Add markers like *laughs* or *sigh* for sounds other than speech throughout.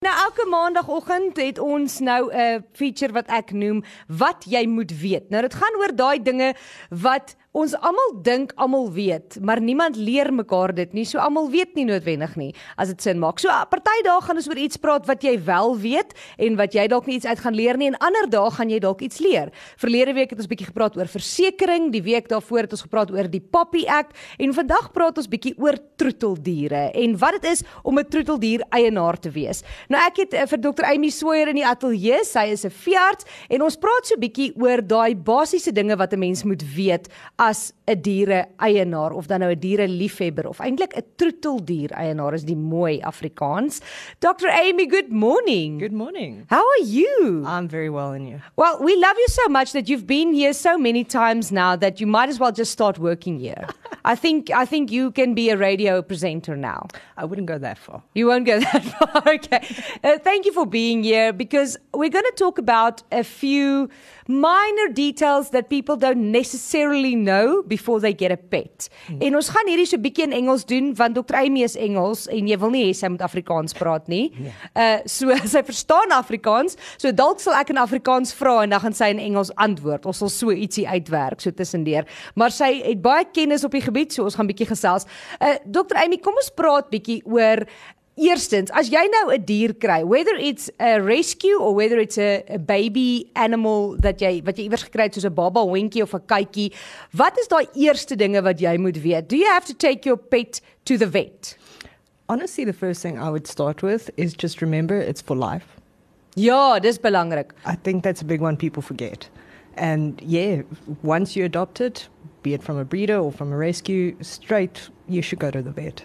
Nou elke maandagooggend het ons nou 'n feature wat ek noem wat jy moet weet. Nou dit gaan oor daai dinge wat ons almal dink almal weet, maar niemand leer mekaar dit nie. So almal weet nie noodwendig nie as dit sin maak. So party dae gaan ons oor iets praat wat jy wel weet en wat jy dalk nie iets uit gaan leer nie en ander dae gaan jy dalk iets leer. Verlede week het ons bietjie gepraat oor versekerings, die week daarvoor het ons gepraat oor die Poppy Act en vandag praat ons bietjie oor troeteldiere en wat dit is om 'n troeteldier eienaar te wees. Nou ek het uh, vir Dr. Amy Sawyer in die ateljee, sy is 'n veearts en ons praat so bietjie oor daai basiese dinge wat 'n mens moet weet as 'n diere eienaar of dan nou 'n diere liefhebber of eintlik 'n troeteldier eienaar is die mooi Afrikaans. Dr. Amy, good morning. Good morning. How are you? I'm very well in you. Well, we love you so much that you've been here so many times now that you might as well just start working here. *laughs* I think I think you can be a radio presenter now. I wouldn't go that far. You won't go that far. *laughs* Okay. Uh, thank you for being here because we're going to talk about a few minor details that people don't necessarily know before they get a pet. Hmm. En ons gaan hierdie so bietjie in Engels doen want Dr. Amy is Engels en jy wil nie hê sy moet Afrikaans praat nie. Nee. Uh so *laughs* sy verstaan Afrikaans. So dalk sal ek in Afrikaans vra en dan gaan sy in Engels antwoord. Ons sal so ietsie uitwerk so tussendeur. Maar sy het baie kennis op die gebied, so ons gaan bietjie gesels. Uh Dr. Amy, kom ons praat bietjie oor Eerstens, as jy nou 'n dier kry, whether it's a rescue or whether it's a, a baby animal dat jy wat jy iewers gekry het soos 'n baba hondjie of 'n katjie, wat is daai eerste dinge wat jy moet weet? Do you have to take your pet to the vet? Honestly, the first thing I would start with is just remember it's for life. Ja, dis belangrik. I think that's a big one people forget. And yeah, once you adopt it, be it from a breeder or from a rescue, straight you should go to the vet.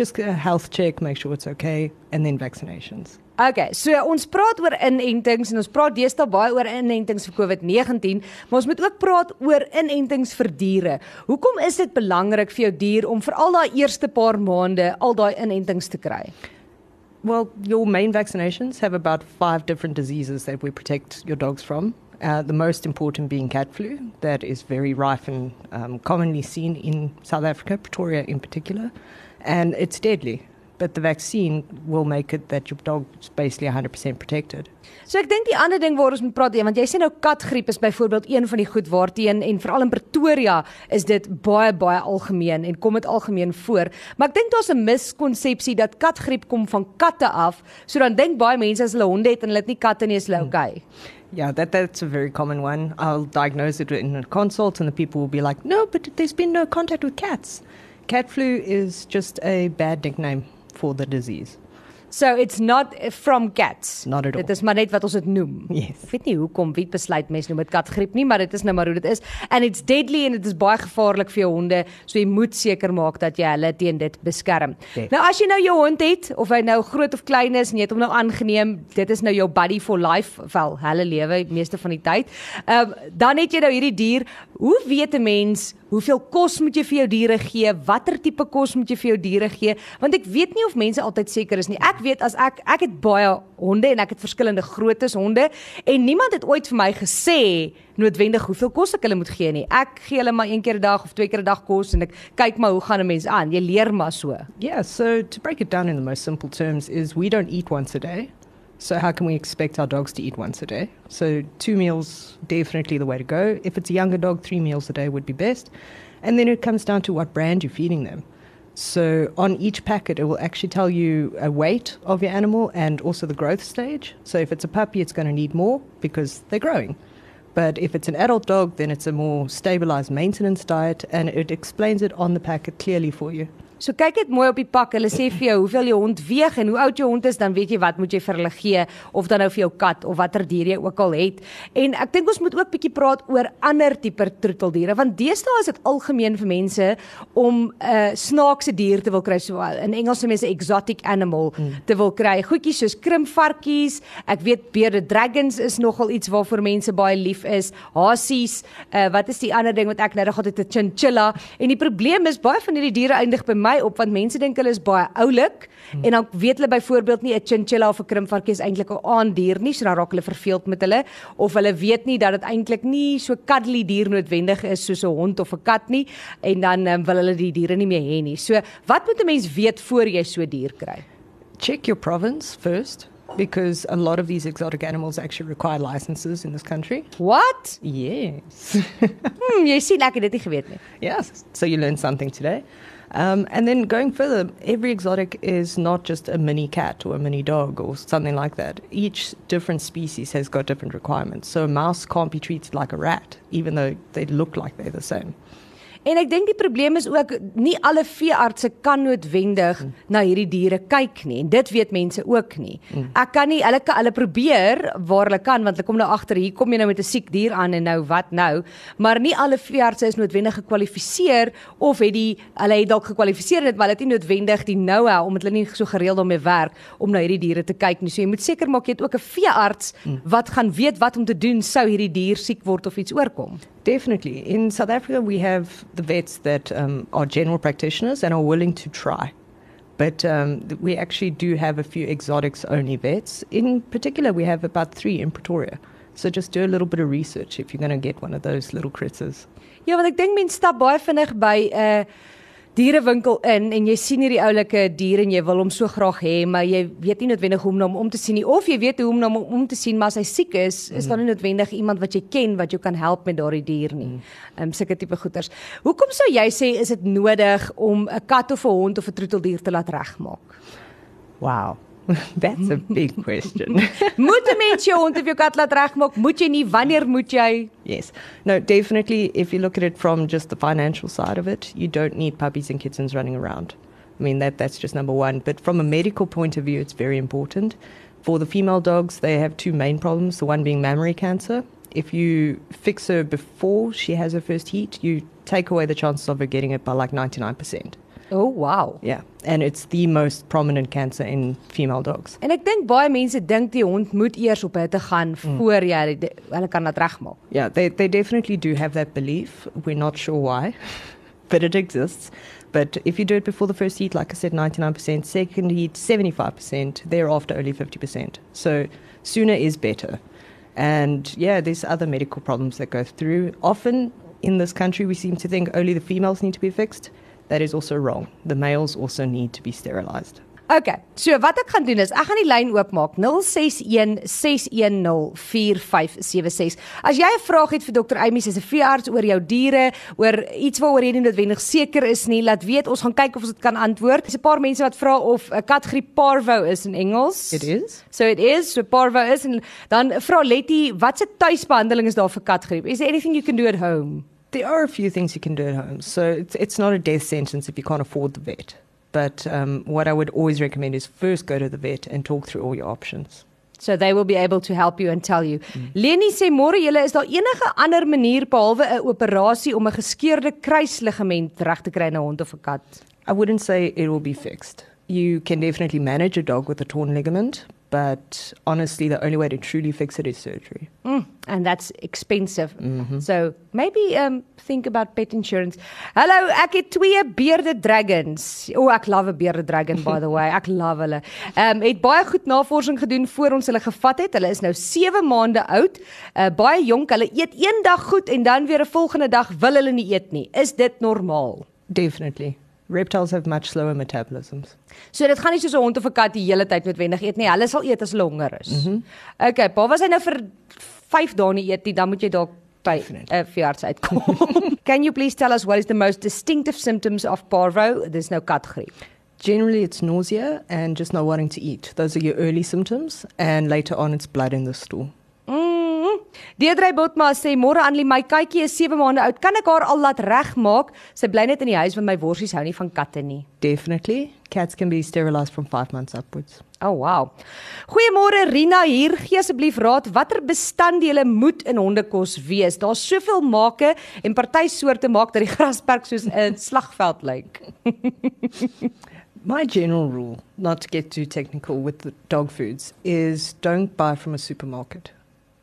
Just a health check, make sure it's okay and then vaccinations. Okay, so ons praat oor inentings en ons praat deesdae baie oor inentings vir COVID-19, maar ons moet ook praat oor inentings vir diere. Hoekom is dit belangrik vir jou dier om vir al daai eerste paar maande al daai inentings te kry? Well, your main vaccinations have about 5 different diseases that we protect your dogs from. Uh, the most important being cat flu, that is very rife and um, commonly seen in South Africa, Pretoria in particular. and it's deadly. But the vaccine will make it that your dog is basically 100% protected. So ek dink die ander ding waar ons moet praat, want jy sê nou katgriep is byvoorbeeld een van die goed waarteen en veral in Pretoria is dit baie baie algemeen en kom dit algemeen voor. Maar ek dink daar's 'n miskonsepsie dat katgriep kom van katte af. So dan dink baie mense as hulle honde het en hulle het nie katte nie, is hulle okay. Yeah, that that's a very common one. I'll diagnose it in a consult and the people will be like, "No, but there's been no contact with cats." Cat flu is just a bad nickname for the disease. So it's not from cats. Not at all. Dit is maar net wat ons dit noem. Yes. Ek weet nie hoekom wie besluit mense noem dit katgriep nie, maar dit is nou maar hoe dit is. And it's deadly and it is baie gevaarlik vir jou honde, so jy moet seker maak dat jy hulle teen dit beskerm. Okay. Nou as jy nou jou hond het of hy nou groot of klein is en jy het hom nou aangeneem, dit is nou jou buddy for life, wel, hulle lewe meeste van die tyd. Ehm um, dan het jy nou hierdie dier. Hoe weet 'n mens hoeveel kos moet jy vir jou diere gee? Watter tipe kos moet jy vir jou diere gee? Want ek weet nie of mense altyd seker is nie. Ek weet as ek ek het baie honde en ek het verskillende groottes honde en niemand het ooit vir my gesê noodwendig hoeveel kos ek hulle moet gee nie. Ek gee hulle maar een keer 'n dag of twee keer 'n dag kos en ek kyk maar hoe gaan 'n mens aan. Jy leer maar so. Yeah, so to break it down in the most simple terms is we don't eat once a day. So how can we expect our dogs to eat once a day? So two meals definitely the way to go. If it's a younger dog, three meals a day would be best. And then it comes down to what brand you're feeding them. So on each packet, it will actually tell you a weight of your animal and also the growth stage. So if it's a puppy, it's going to need more because they're growing. But if it's an adult dog, then it's a more stabilized maintenance diet and it explains it on the packet clearly for you. So kyk dit mooi op die pak. Hulle sê vir jou hoeveel jou hond weeg en hoe oud jou hond is, dan weet jy wat moet jy vir hulle gee of dan nou vir jou kat of watter dier jy ook al het. En ek dink ons moet ook bietjie praat oor ander tipe troeteldiere want deesdae is dit algemeen vir mense om 'n uh, snaakse dier te wil kry so in Engels sê mense exotic animal hmm. te wil kry. Goedjies soos krimpvarkies, ek weet bearded dragons is nogal iets waarvoor mense baie lief is. Hasies, uh, wat is die ander ding wat ek nou nog altyd 'n chinchilla en die probleem is baie van hierdie diere eindig by my my op want mense dink hulle is baie oulik hmm. en dan weet hulle byvoorbeeld nie 'n chinchilla of 'n krimpvarkie is eintlik 'n aandier nie, so dan raak hulle verveeld met hulle of hulle weet nie dat dit eintlik nie so cuddly dier noodwendig is soos 'n hond of 'n kat nie en dan um, wil hulle die diere nie meer hê nie. So wat moet 'n mens weet voor jy so dier kry? Check your province first. because a lot of these exotic animals actually require licenses in this country. What? Yes. hmm, jy sien ek het dit nie geweet nie. Yes. So you learned something today. Um, and then going further, every exotic is not just a mini cat or a mini dog or something like that. Each different species has got different requirements. So a mouse can't be treated like a rat, even though they look like they're the same. En ek dink die probleem is ook nie alle veeartse kan noodwendig mm. na hierdie diere kyk nie. En dit weet mense ook nie. Mm. Ek kan nie hulle hulle probeer waar hulle kan want hulle kom nou agter hier kom jy nou met 'n siek dier aan en nou wat nou? Maar nie alle veeartse is noodwendig gekwalifiseer of het die hulle het dalk gekwalifiseer dit maar hulle het nie noodwendig die know-how omdat hulle nie so gereeld daarmee werk om na hierdie diere te kyk nie. So jy moet seker maak jy het ook 'n veearts mm. wat gaan weet wat om te doen sou hierdie dier siek word of iets oorkom. Definitely. In South Africa, we have the vets that um, are general practitioners and are willing to try. But um, we actually do have a few exotics only vets. In particular, we have about three in Pretoria. So just do a little bit of research if you're going to get one of those little critters. Ja, want ek dink mense vinnig by uh, dierewinkel in en jy sien hierdie oulike dier en jy wil hom so graag hê, maar jy weet nie noodwendig hoe om hom om te sien nie of jy weet hoe om hom om te sien maar as hy siek is, is mm. daar nie noodwendig iemand wat jy ken wat jou kan help met daardie dier nie. Mm. Ehm um, sulke tipe goeters. Hoekom sou jy sê is dit nodig om 'n kat of 'n hond of 'n troeteldier te laat regmaak? Wow. *laughs* That's a big question. *laughs* moet 'n mens jou hond of jou kat laat regmaak? Moet jy nie? Wanneer moet jy? Yes. No, definitely if you look at it from just the financial side of it, you don't need puppies and kittens running around. I mean that that's just number 1, but from a medical point of view it's very important. For the female dogs, they have two main problems, the one being mammary cancer. If you fix her before she has her first heat, you take away the chances of her getting it by like 99%. Oh wow. Yeah, and it's the most prominent cancer in female dogs. En ek dink baie mense dink die hond moet eers op hitte gaan mm. voor jy hulle kan dit regmaak. Yeah, they they definitely do have that belief. We're not sure why, *laughs* but it exists. But if you do it before the first heat, like I said, 99%, second heat, 75%, thereafter only 50%. So sooner is better. And yeah, there's other medical problems that go through. Often in this country, we seem to think only the females need to be fixed. That is also wrong. The males also need to be sterilized. Okay. So wat ek gaan doen is ek gaan die lyn oopmaak 0616104576. As jy 'n vraag het vir Dr. Amy se veearts oor jou diere, oor iets waaroor jy nie noodwendig seker is nie, laat weet ons gaan kyk of ons dit kan antwoord. Dis 'n paar mense wat vra of 'n katgriep parvo is in Engels. It is. So it is. So parvo is en dan vra Letty, watse tuisbehandeling is daar vir katgriep? Is there anything you can do at home? There are a few things you can do at home. So it's, it's not a death sentence if you can't afford the vet. But um, what I would always recommend is first go to the vet and talk through all your options. So they will be able to help you and tell you. Mm. Leni sê môre julle is daar enige ander manier behalwe 'n operasie om 'n geskeurde kruisligament reg te kry in 'n hond of 'n kat? I wouldn't say it will be fixed. You can definitely manage a dog with a torn ligament, but honestly, the only way to truly fix it is surgery. Mm, and that's expensive. Mm-hmm. So maybe um, think about pet insurance. Hallo, ek het twee bearded dragons. O, oh, ek love 'n bearded dragon by the way. Ek love hulle. Ehm um, het baie goed navorsing gedoen voor ons hulle gevat het. Hulle is nou 7 maande oud. Uh, baie jonk. Hulle eet een dag goed en dan weer 'n volgende dag wil hulle nie eet nie. Is dit normaal? Definitely. Reptiles have much slower metabolisms. So dit gaan nie soos 'n hond of 'n kat die hele tyd noodwendig eet nie. Hulle sal eet as hulle honger is. Mm -hmm. Okay, pa, was hy nou vir 5 dae nie eet nie, dan moet jy dalk by 'n uh, veearts uitkom. *laughs* Can you please tell us what is the most distinctive symptoms of parvo? There's no katgriep. Generally it's nausea and just not wanting to eat. Those are your early symptoms and later on it's blood in the stool. Deedrey Botma sê môre aan my katjie is 7 maande oud. Kan ek haar al laat regmaak? Sy bly net in die huis want my worsies hou nie van katte nie. Definitely. Cats can be sterilized from 5 months upwards. Oh wow. Goeiemôre Rina hier. Gee asseblief raad watter bestanddele moet in hondekos wees? Daar's soveel make en party soorte maak dat die *laughs* grasperk soos 'n slagveld lyk. *laughs* My general rule, not to get too technical with the dog foods, is don't buy from a supermarket.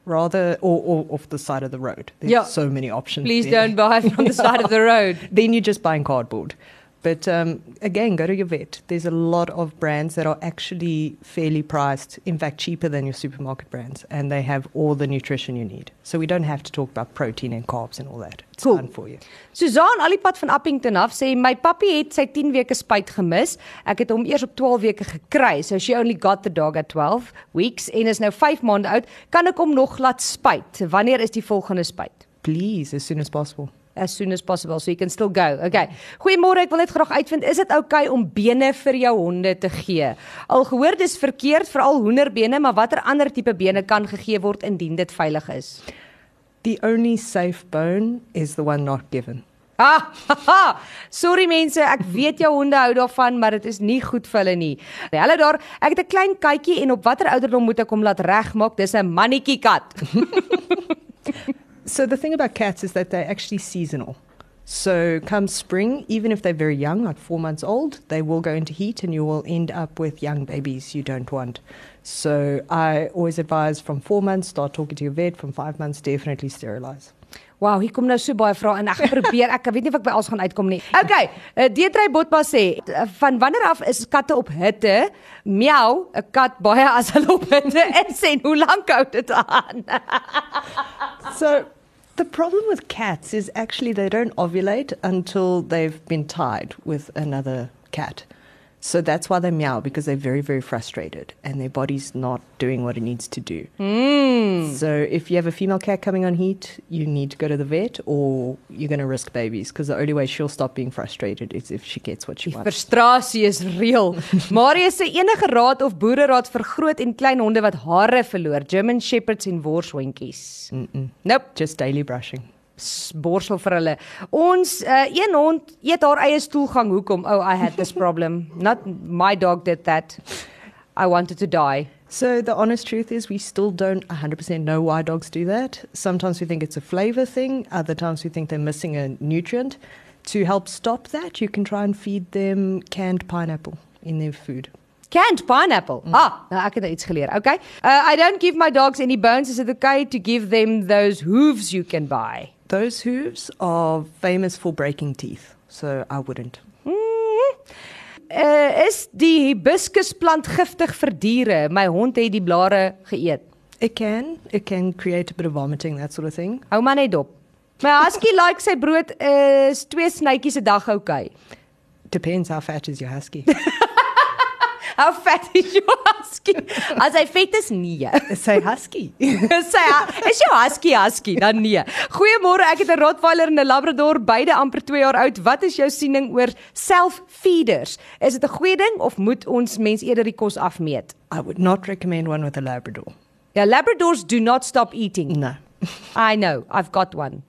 Rather or, or off the side of the road. There's yeah. so many options. Please there. don't buy from the side of the *laughs* road. Then you're just buying cardboard. But um, again, go to your vet. There's a lot of brands that are actually fairly priced, in fact, cheaper than your supermarket brands, and they have all the nutrition you need. So we don't have to talk about protein and carbs and all that. It's Cool. fun for you. Susan Alipad van Appington af sê my pappie het sy 10 weke spuit gemis. Ek het hom eers op 12 weke gekry. So she only got the dog at 12 weeks en is nou 5 maande oud. Kan ek hom nog laat spuit? Wanneer is die volgende spuit? Please, as soon as possible. As soon as possible so you can still go. Okay. Goeiemôre, ek wil net graag uitvind, is dit oukei okay om bene vir jou honde te gee? Al gehoor dis verkeerd veral hoenderbene, maar watter ander tipe bene kan gegee word indien dit veilig is? The only safe bone is the one not given. Ah, haha. sorry mense, ek weet jou honde hou daarvan, maar dit is nie goed vir hulle nie. Hulle daar, ek het 'n klein katjie en op watter ouderdom moet ek hom laat regmaak? Dis 'n mannetjie kat. *laughs* So the thing about cats is that they're actually seasonal. So come spring, even if they're very young, like four months old, they will go into heat and you will end up with young babies you don't want. So I always advise from four months, start talking to your vet. From five months, definitely sterilize. Wow, hier kom nou so baie vrae en ek probeer ek weet nie of ek by alles gaan uitkom nie. *laughs* Okay, uh, Deetry Botma sê uh, van wanneer af is katte op hitte? Miau, 'n kat baie as hulle op hitte is en hoe lank hou dit aan? So the problem with cats is actually they don't ovulate until they've been tied with another cat. So that's why they meow because they're very, very frustrated and their body's not doing what it needs to do. Mm. So if you have a female cat coming on heat, you need to go to the vet or you're going to risk babies because the only way she'll stop being frustrated is if she gets what she Die wants. frustrasie is reël. *laughs* Marius sê enige raad of boereraad vir groot en klein honde wat hare verloor, German shepherds en worshondjies. Mm-mm. Nope, Just daily brushing. Borsel vir hulle. Ons uh, een hond eet haar eie stoelgang. Hoekom? Oh, I had this problem. *laughs* Not my dog did that. I wanted to die. So the honest truth is we still don't 100% know why dogs do that. Sometimes we think it's a flavor thing, other times we think they're missing a nutrient. To help stop that, you can try and feed them canned pineapple in their food. Canned pineapple. Mm. Ah, nou ek het nou iets geleer. Okay. Uh, I don't give my dogs any bones. Is it okay to give them those hooves you can buy? Those hooves are famous for breaking teeth, so I wouldn't. Mm. Uh, is die hibiscusplant giftig vir diere? My hond het die blare geëet. It can, it can create a bit of vomiting, that sort of thing. Hou maar net dop. My husky *laughs* like sy brood is twee snytjies 'n dag okay. Depends how fat is your husky. *laughs* *laughs* How fat is jou husky? As hy vet is nee. Say husky. *laughs* Sê is jou husky husky dan nee. Goeiemôre, ek het 'n Rottweiler en 'n Labrador, beide amper 2 jaar oud. Wat is jou siening oor self-feeders? Is dit 'n goeie ding of moet ons mens eerder die kos afmeet? I would not recommend one with a Labrador. Ja, Labradors do not stop eating. No. I know, I've got one.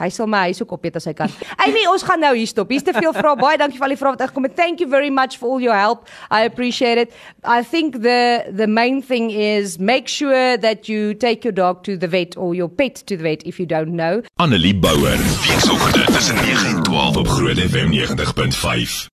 Hy sal my huis ook opeet as hy kan. Amy, ons gaan nou hier stop. Hier's te veel vrae. Baie dankie vir al die vrae wat ingekom het. Thank you very much for all your help. I appreciate it. I think the the main thing is make sure that you take your dog to the vet or your pet to the vet if you don't know. Annelie Bouwer. Weekoggend tussen 9 en 12 op Groot FM 90.5.